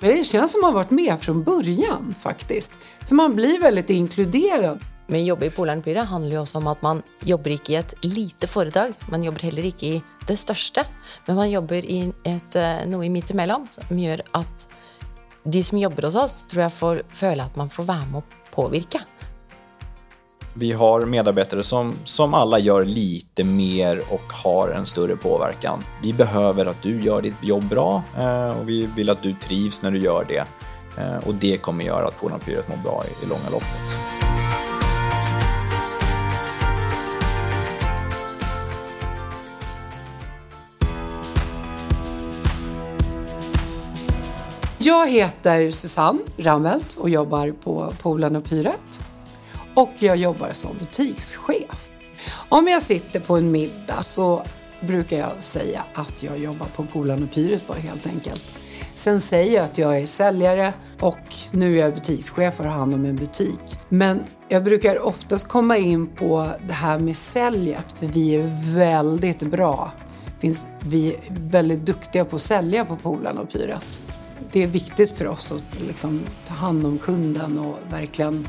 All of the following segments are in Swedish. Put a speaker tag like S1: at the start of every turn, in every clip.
S1: Det känns som att man varit med från början faktiskt. För man blir väldigt inkluderad.
S2: Men jobb i Polarnpyret handlar ju också om att man jobbar inte i ett litet företag. Man jobbar heller inte i det största. Men man jobbar i ett, eh, något mittemellan som gör att de som jobbar hos oss tror jag får känna att man får vara med och påverka.
S3: Vi har medarbetare som, som alla gör lite mer och har en större påverkan. Vi behöver att du gör ditt jobb bra eh, och vi vill att du trivs när du gör det. Eh, och det kommer göra att Polarpyret mår bra i, i långa loppet.
S1: Jag heter Susanne Ramelt och jobbar på Polen och Pyret. Och jag jobbar som butikschef. Om jag sitter på en middag så brukar jag säga att jag jobbar på Polarn och Pyret bara helt enkelt. Sen säger jag att jag är säljare och nu är jag butikschef och har hand om en butik. Men jag brukar oftast komma in på det här med säljet för vi är väldigt bra. Vi är väldigt duktiga på att sälja på Polarn och Pyret det är viktigt för oss att liksom ta hand om kunden och verkligen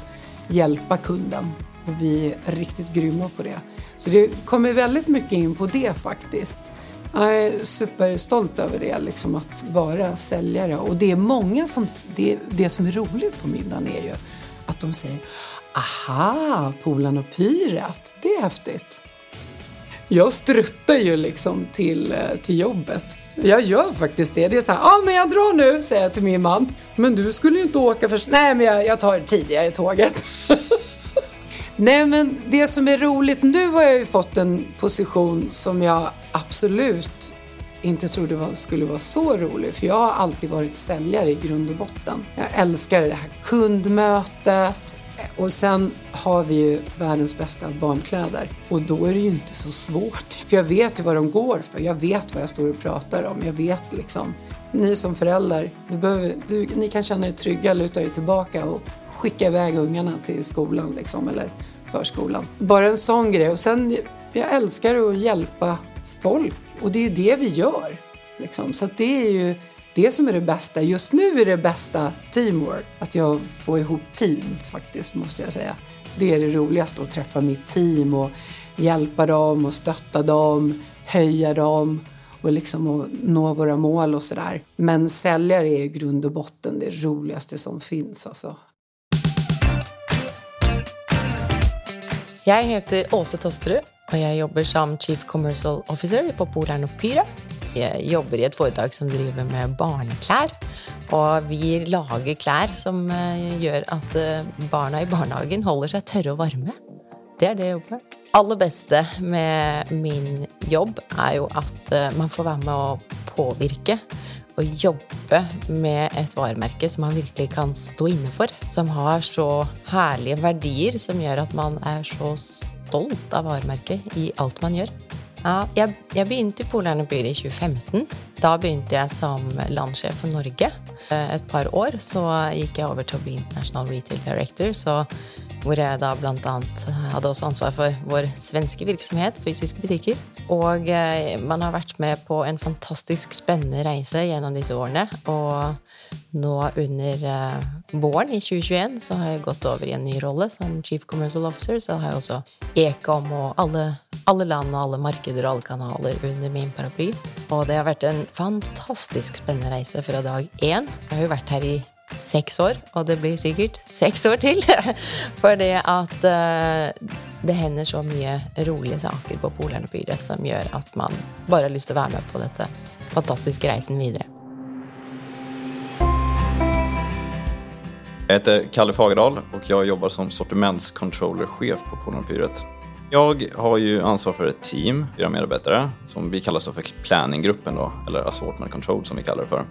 S1: hjälpa kunden. Och vi är riktigt grymma på det. Så det kommer väldigt mycket in på det faktiskt. Jag är superstolt över det, liksom att vara säljare. Och det är många som, det, det som är roligt på middagen är ju att de säger Aha, Polan och Pyret, det är häftigt. Jag struttar ju liksom till, eh, till jobbet jag gör faktiskt det. Det är så här, ja ah, men jag drar nu, säger jag till min man. Men du skulle ju inte åka först. Nej, men jag, jag tar tidigare tåget. Nej, men det som är roligt, nu har jag ju fått en position som jag absolut inte trodde var, skulle vara så rolig. För jag har alltid varit säljare i grund och botten. Jag älskar det här kundmötet, och sen har vi ju världens bästa barnkläder och då är det ju inte så svårt. För jag vet ju vad de går för, jag vet vad jag står och pratar om, jag vet liksom. Ni som föräldrar, du behöver, du, ni kan känna er trygga, luta er tillbaka och skicka iväg ungarna till skolan liksom, eller förskolan. Bara en sån grej. Och sen, jag älskar att hjälpa folk och det är ju det vi gör. Liksom. Så det är ju det som är det bästa. Just nu är det bästa teamwork. Att jag får ihop team faktiskt, måste jag säga. Det är det roligaste, att träffa mitt team och hjälpa dem och stötta dem, höja dem och liksom att nå våra mål och sådär. Men säljare är i grund och botten det roligaste som finns alltså.
S2: Jag heter Åse Tosterud och jag jobbar som Chief Commercial Officer på Polarn och Pyra. Eh, jag jobbar i ett företag som driver med barnkläder Og vi lager kläder som gjør gör att eh, barnen i barnehagen håller sig torra och varma. Det är det jag jobbar med. Aller bästa med min jobb är jo att man får vara med och påverka och jobba med ett varumärke som man verkligen kan stå inne for. som har så härliga verdier som gör att man är så stolt av varumärket i allt man gör. Ja, jag, jeg begynte i Polern Byer i 2015. Da begynte jeg som landsjef for Norge. Eh, et par år så gikk jeg over til å bli International Retail Director. Så hvor jeg da bl.a. hadde også ansvar for vår svenske virksomhet, fysiske butikker. Og eh, man har vært med på en fantastisk spennende reise gjennom disse årene. Og nå under eh, våren i 2021 så har jeg gått over i en ny rolle som Chief Commercial Officer. Så har jeg også Ekom og alle, alla land och alla marknader och alla kanaler under min paraply. Och det har varit en fantastisk spännande resa från dag ett. Jag har ju varit här i sex år, och det blir säkert sex år till. För det att uh, eh, det händer så mycket roliga saker på Polarnpyret som gör att man bara har lust att vara med på detta fantastiska resan vidare.
S3: Jag heter Kalle Fagerdal och jag jobbar som sortimentscontrollerchef på Polarnpyret. Jag har ju ansvar för ett team, fyra medarbetare, som vi kallar för planninggruppen då, eller assortment control som vi kallar det för.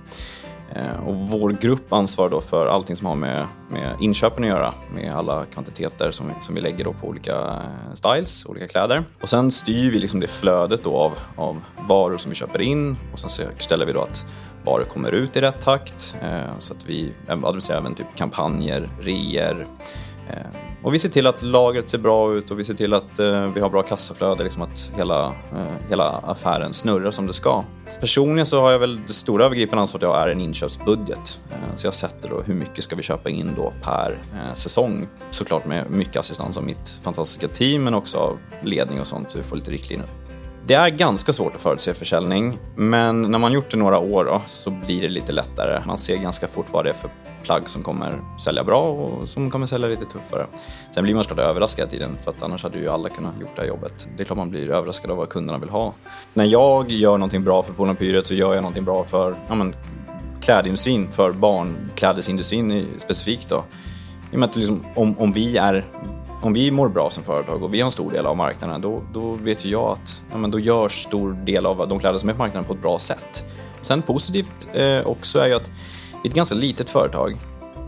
S3: Eh, och vår grupp ansvarar då för allting som har med, med inköpen att göra, med alla kvantiteter som vi, som vi lägger då på olika eh, styles, olika kläder. Och sen styr vi liksom det flödet då av, av varor som vi köper in och sen säkerställer vi då att varor kommer ut i rätt takt. Eh, så att vi administrerar även typ kampanjer, reor, Eh, och vi ser till att lagret ser bra ut och vi ser till att eh, vi har bra kassaflöde, liksom att hela, eh, hela affären snurrar som det ska. Personligen så har jag väl det stora övergripande ansvaret jag är en inköpsbudget. Eh, så jag sätter då hur mycket ska vi köpa in då per eh, säsong. Såklart med mycket assistans av mitt fantastiska team men också av ledning och sånt så vi får lite riktlinjer. Det är ganska svårt att förutse försäljning, men när man gjort det några år då, så blir det lite lättare. Man ser ganska fort vad det är för plagg som kommer sälja bra och som kommer sälja lite tuffare. Sen blir man såklart överraskad hela tiden, för att annars hade ju alla kunnat gjort det här jobbet. Det är klart man blir överraskad av vad kunderna vill ha. När jag gör någonting bra för Polarpyret så gör jag någonting bra för ja, men, klädindustrin, för barnklädesindustrin specifikt. Då. I och med att liksom, om, om vi är om vi mår bra som företag och vi har en stor del av marknaden, då, då vet ju jag att ja, men då görs stor del av de kläder som är på marknaden på ett bra sätt. Sen positivt eh, också är ju att vi är ett ganska litet företag.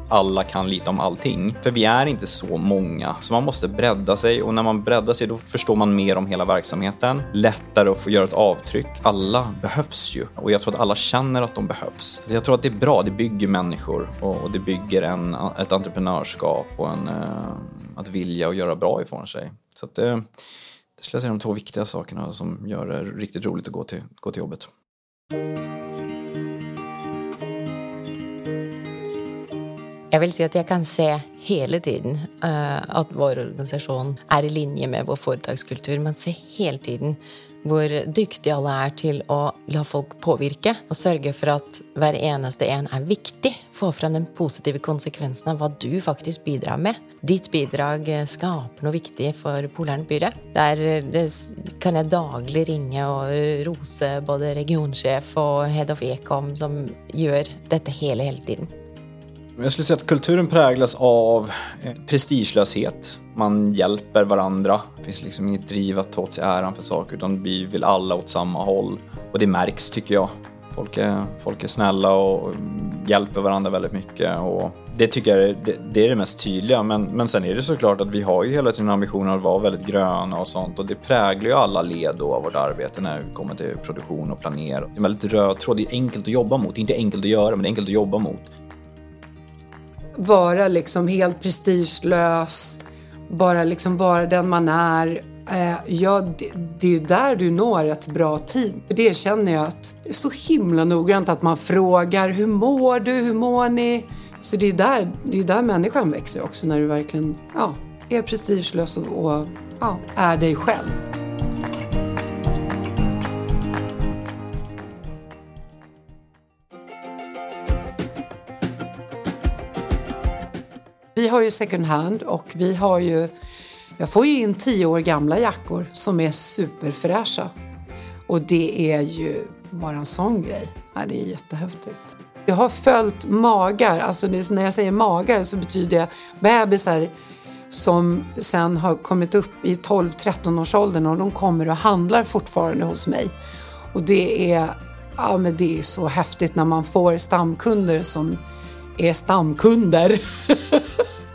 S3: Alla kan lite om allting, för vi är inte så många, så man måste bredda sig och när man breddar sig då förstår man mer om hela verksamheten. Lättare att få göra ett avtryck. Alla behövs ju och jag tror att alla känner att de behövs. Jag tror att det är bra, det bygger människor och det bygger en, ett entreprenörskap och en eh, att vilja och göra bra ifrån sig. Så att det, det skulle jag säga är de två viktiga sakerna som gör det riktigt roligt att gå till, gå till jobbet.
S2: Jag vill säga att jag kan se hela tiden uh, att vår organisation är i linje med vår företagskultur. Man ser hela tiden hvor dyktige alle er til å la folk påvirke og sørge for at hver eneste en er viktig. Få fram den positive konsekvensen av hva du faktisk bidrar med. Ditt bidrag eh, skaper noe viktig for Byre. Der eh, kan jeg daglig ringe og rose både regionsjef og head of Ecom, som gjør dette hele, hele tiden.
S3: Jag skulle säga att kulturen präglas av eh, prestigelöshet. Man hjälper varandra. Det finns liksom inget driv att ta åt sig äran för saker utan vi vill alla åt samma håll. Och det märks tycker jag. Folk är, folk är snälla och hjälper varandra väldigt mycket. Och det tycker jag är det, det, är det mest tydliga. Men, men sen är det såklart att vi har ju hela tiden ambitionen att vara väldigt gröna och sånt. Och det präglar ju alla led av vårt arbete när vi kommer till produktion och planering. Det är en väldigt röd tråd. Det är enkelt att jobba mot. Det är inte enkelt att göra, men det är enkelt att jobba mot
S1: vara liksom helt prestigelös, bara liksom vara den man är. Eh, ja, det, det är ju där du når ett bra team. För det känner jag att det är så himla noggrant att man frågar hur mår du, hur mår ni? Så det är där, det är där människan växer också, när du verkligen ja, är prestigelös och, och ja, är dig själv. Vi har ju second hand och vi har ju, jag får ju in tio år gamla jackor som är superfräscha. Och det är ju bara en sån grej. Ja, det är jättehäftigt. Jag har följt magar, alltså när jag säger magar så betyder det bebisar som sen har kommit upp i 12-13 års åldern och de kommer och handlar fortfarande hos mig. Och det är, ja, men det är så häftigt när man får stamkunder som är stamkunder.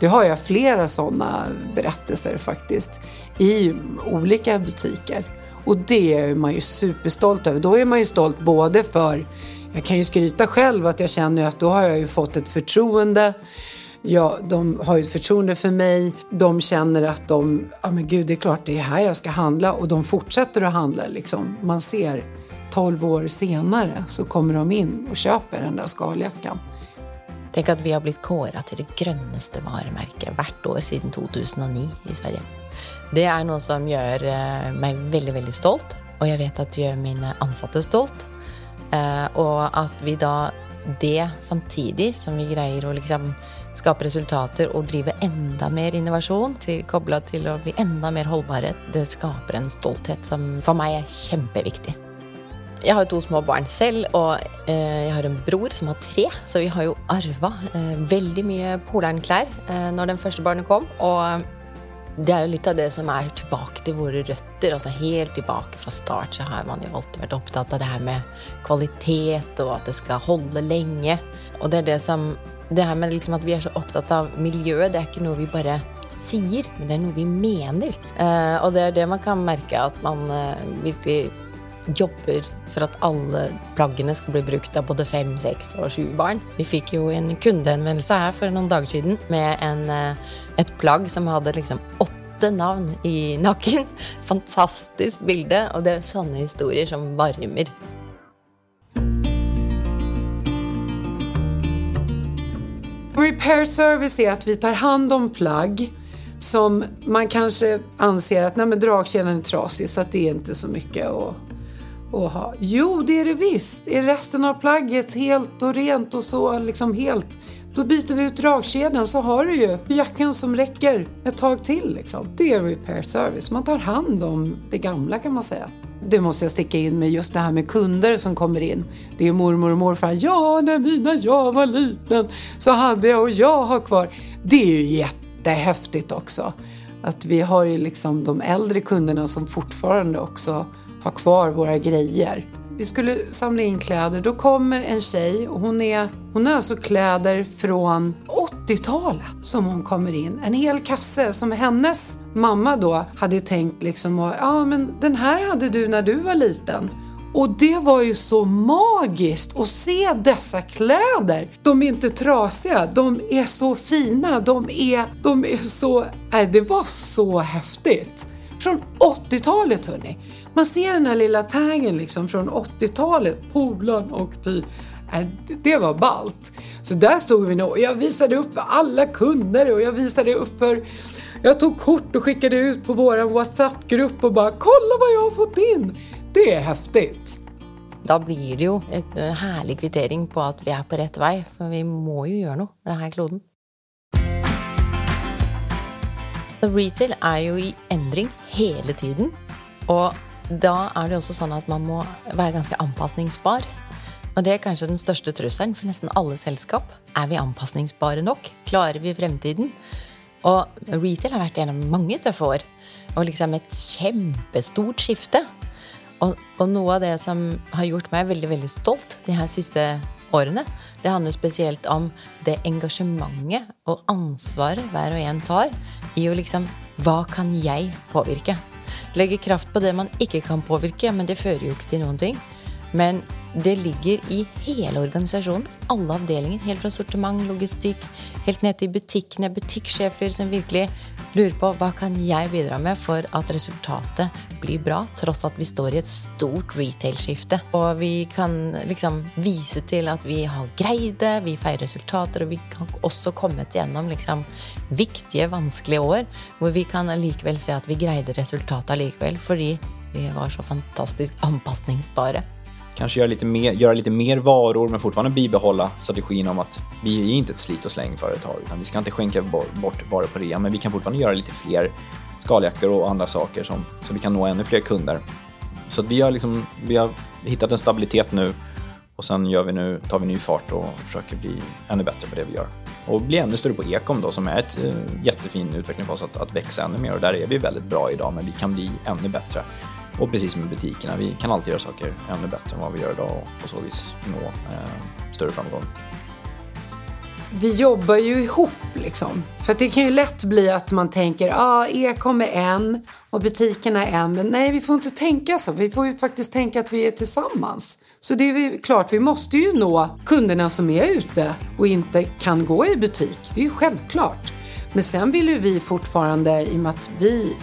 S1: Det har jag flera sådana berättelser faktiskt i olika butiker. Och det är man ju superstolt över. Då är man ju stolt både för, jag kan ju skryta själv att jag känner att då har jag ju fått ett förtroende. Ja, de har ju ett förtroende för mig. De känner att de, ja men gud det är klart det är här jag ska handla och de fortsätter att handla liksom. Man ser 12 år senare så kommer de in och köper den där skaljackan.
S2: Tenk at vi har blitt kåra til det grønneste varemerket hvert år siden 2009 i Sverige. Det er noe som gjør eh, mig meg veldig, veldig stolt, og jeg vet at det gjør mine ansatte stolt. Eh, och og at vi da det samtidig som vi greier å liksom skape resultater og drive enda mer innovasjon til, kobla til å bli enda mer holdbare, det skaper en stolthet som for meg er kjempeviktig. Jeg har to små barn selv, og eh, jeg har en bror som har tre. Så vi har jo arva eh, veldig mye Polernklær eh, når den første barnet kom. Og eh, det er jo litt av det som er tilbake til våre røtter. altså Helt tilbake fra start så har man jo alltid vært opptatt av det her med kvalitet, og at det skal holde lenge. Og det er det som Det her med liksom at vi er så opptatt av miljøet, det er ikke noe vi bare sier, men det er noe vi mener. Eh, og det er det man kan merke at man eh, virkelig jobbar för att alla plaggen ska bli brukt av både fem, sex och sju barn. Vi fick ju en kundhänvändelse här för några dagar sedan med en, eh, ett plagg som hade liksom åtta namn i nacken. Fantastiskt bild och det är sådana historier som värmer.
S1: Repair service är att vi tar hand om plagg som man kanske anser att nej men dragkedjan är trasig så att det är inte så mycket att, att ha. Jo, det är det visst. Är resten av plagget helt och rent och så liksom helt då byter vi ut dragkedjan så har du ju jackan som räcker ett tag till. Liksom. Det är repair service. Man tar hand om det gamla kan man säga. Det måste jag sticka in med just det här med kunder som kommer in. Det är mormor och morfar. Ja, när mina jag var liten så hade jag och jag har kvar. Det är ju jättehäftigt också. Att vi har ju liksom de äldre kunderna som fortfarande också ha kvar våra grejer. Vi skulle samla in kläder. Då kommer en tjej och hon, är, hon har alltså kläder från 80-talet som hon kommer in. En hel kasse som hennes mamma då hade tänkt liksom, ja men den här hade du när du var liten. Och det var ju så magiskt att se dessa kläder. De är inte trasiga, de är så fina, de är, de är så... Nej, det var så häftigt. Från 80-talet hörni. Man ser den här lilla taggen liksom från 80-talet, Polan och Py. Äh, det var balt. Så där stod vi nog och jag visade upp alla kunder och jag visade upp för... jag tog kort och skickade ut på vår WhatsApp-grupp och bara kolla vad jag har fått in. Det är häftigt.
S2: Då blir det ju en eh, härlig kvittering på att vi är på rätt väg, för vi måste ju göra något med den här kloden. Retail är ju i endring hela tiden och då är det också så att man måste vara ganska anpassningsbar. Och det är kanske den största trusselen för nästan alla selskap. Är vi anpassningsbara nog? Klarar vi framtiden? Och retail har varit gjennom många tuffa år och liksom ett jättestort skifte. Og, och något av det som har gjort mig väldigt, väldigt stolt de här sista årene. det handlar speciellt om det engasjementet och ansvaret var och en tar i att liksom, vad kan jag påverka? Legge kraft på det man inte kan påverka, men det för ju inte till någonting. Men det ligger i hela organisationen, alla avdelningar, helt från sortiment, logistik, helt ner till butikerna, butikschefer som verkligen lurer på vad kan jag bidra med för att resultatet blir bra, trots att vi står i ett stort retailskifte. Och vi kan liksom visa till att vi har grejt det, vi firar resultat och vi har också kommit igenom liksom viktiga, vanskliga år, där vi kan likväl se att vi grejde resultatet likväl, för vi var så fantastiskt anpassningsbara.
S3: Kanske göra lite, mer, göra lite mer varor men fortfarande bibehålla strategin om att vi är inte ett slit och släng-företag utan vi ska inte skänka bort varor på rea men vi kan fortfarande göra lite fler skaljackor och andra saker som, så vi kan nå ännu fler kunder. Så vi, har liksom, vi har hittat en stabilitet nu och sen gör vi nu, tar vi ny fart och försöker bli ännu bättre på det vi gör. Och bli ännu större på ekom då som är ett eh, jättefin utveckling för oss att, att växa ännu mer och där är vi väldigt bra idag men vi kan bli ännu bättre. Och precis som i butikerna, vi kan alltid göra saker ännu bättre än vad vi gör idag och på så vis nå eh, större framgång.
S1: Vi jobbar ju ihop liksom. För det kan ju lätt bli att man tänker, ja, e ah, e-com är en och butikerna är en. Men nej, vi får inte tänka så. Vi får ju faktiskt tänka att vi är tillsammans. Så det är klart, vi måste ju nå kunderna som är ute och inte kan gå i butik. Det är ju självklart. Men sen vill ju vi fortfarande, i och med att vi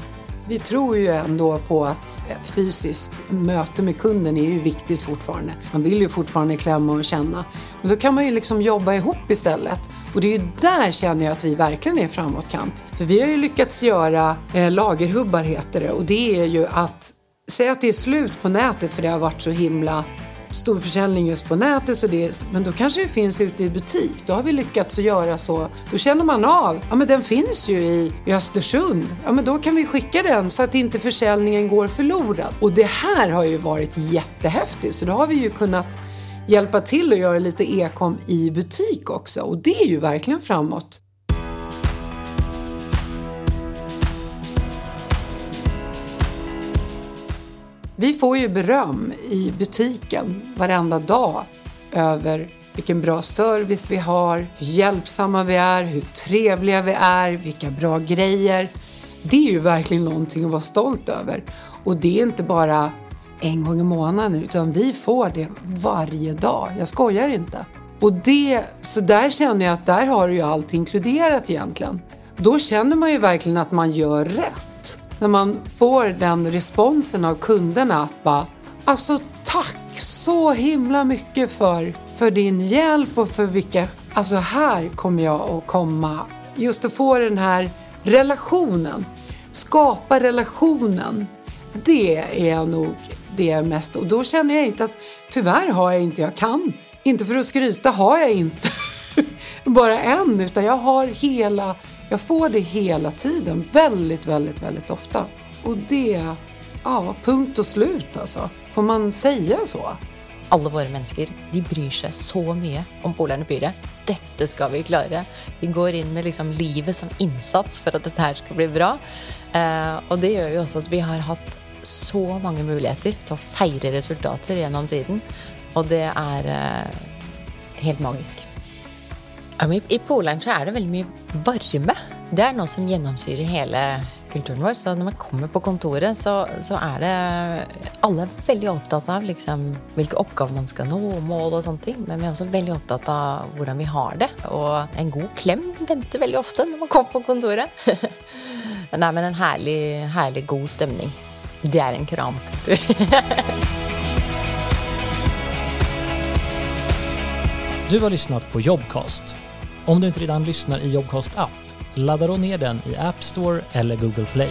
S1: vi tror ju ändå på att fysiskt möte med kunden är ju viktigt fortfarande. Man vill ju fortfarande klämma och känna. Men då kan man ju liksom jobba ihop istället. Och det är ju där känner jag att vi verkligen är framåtkant. För vi har ju lyckats göra eh, lagerhubbar heter det och det är ju att Säg att det är slut på nätet för det har varit så himla stor försäljning just på nätet, så det, men då kanske det finns ute i butik. Då har vi lyckats att göra så. Då känner man av, ja men den finns ju i, i Östersund. Ja men då kan vi skicka den så att inte försäljningen går förlorad. Och det här har ju varit jättehäftigt, så då har vi ju kunnat hjälpa till att göra lite ekom i butik också och det är ju verkligen framåt. Vi får ju beröm i butiken varenda dag över vilken bra service vi har, hur hjälpsamma vi är, hur trevliga vi är, vilka bra grejer. Det är ju verkligen någonting att vara stolt över. Och det är inte bara en gång i månaden utan vi får det varje dag. Jag skojar inte. Och det, så där känner jag att där har du ju allt inkluderat egentligen. Då känner man ju verkligen att man gör rätt. När man får den responsen av kunderna att bara, alltså tack så himla mycket för, för din hjälp och för vilka, alltså här kommer jag att komma. Just att få den här relationen, skapa relationen. Det är nog det mest och då känner jag inte att tyvärr har jag inte, jag kan inte för att skryta har jag inte bara en, utan jag har hela, jag får det hela tiden, väldigt, väldigt, väldigt ofta. Och det, ja, punkt och slut alltså. Får man säga så?
S2: Alla våra människor, de bryr sig så mycket om Polarn Pyre. Detta ska vi klara. Vi går in med liksom livet som insats för att det här ska bli bra. Eh, och det gör ju också att vi har haft så många möjligheter till att fira resultat genom tiden. Och det är eh, helt magiskt. I Polen så är det väldigt mycket värme. Det är något som genomsyrar hela kulturen vår. Så när man kommer på kontoret så, så är det alla är väldigt upptagna av liksom, vilka uppgifter man ska nå, mål och sånt. Men vi är också väldigt upptagna av hur vi har det. Och en god kläm väntar väldigt ofta när man kommer på kontoret. Nej, men en härlig, härlig god stämning. Det är en kramkultur.
S4: Du har lyssnat på Jobcast. Om du inte redan lyssnar i Jobcast app, ladda då ner den i App Store eller Google Play.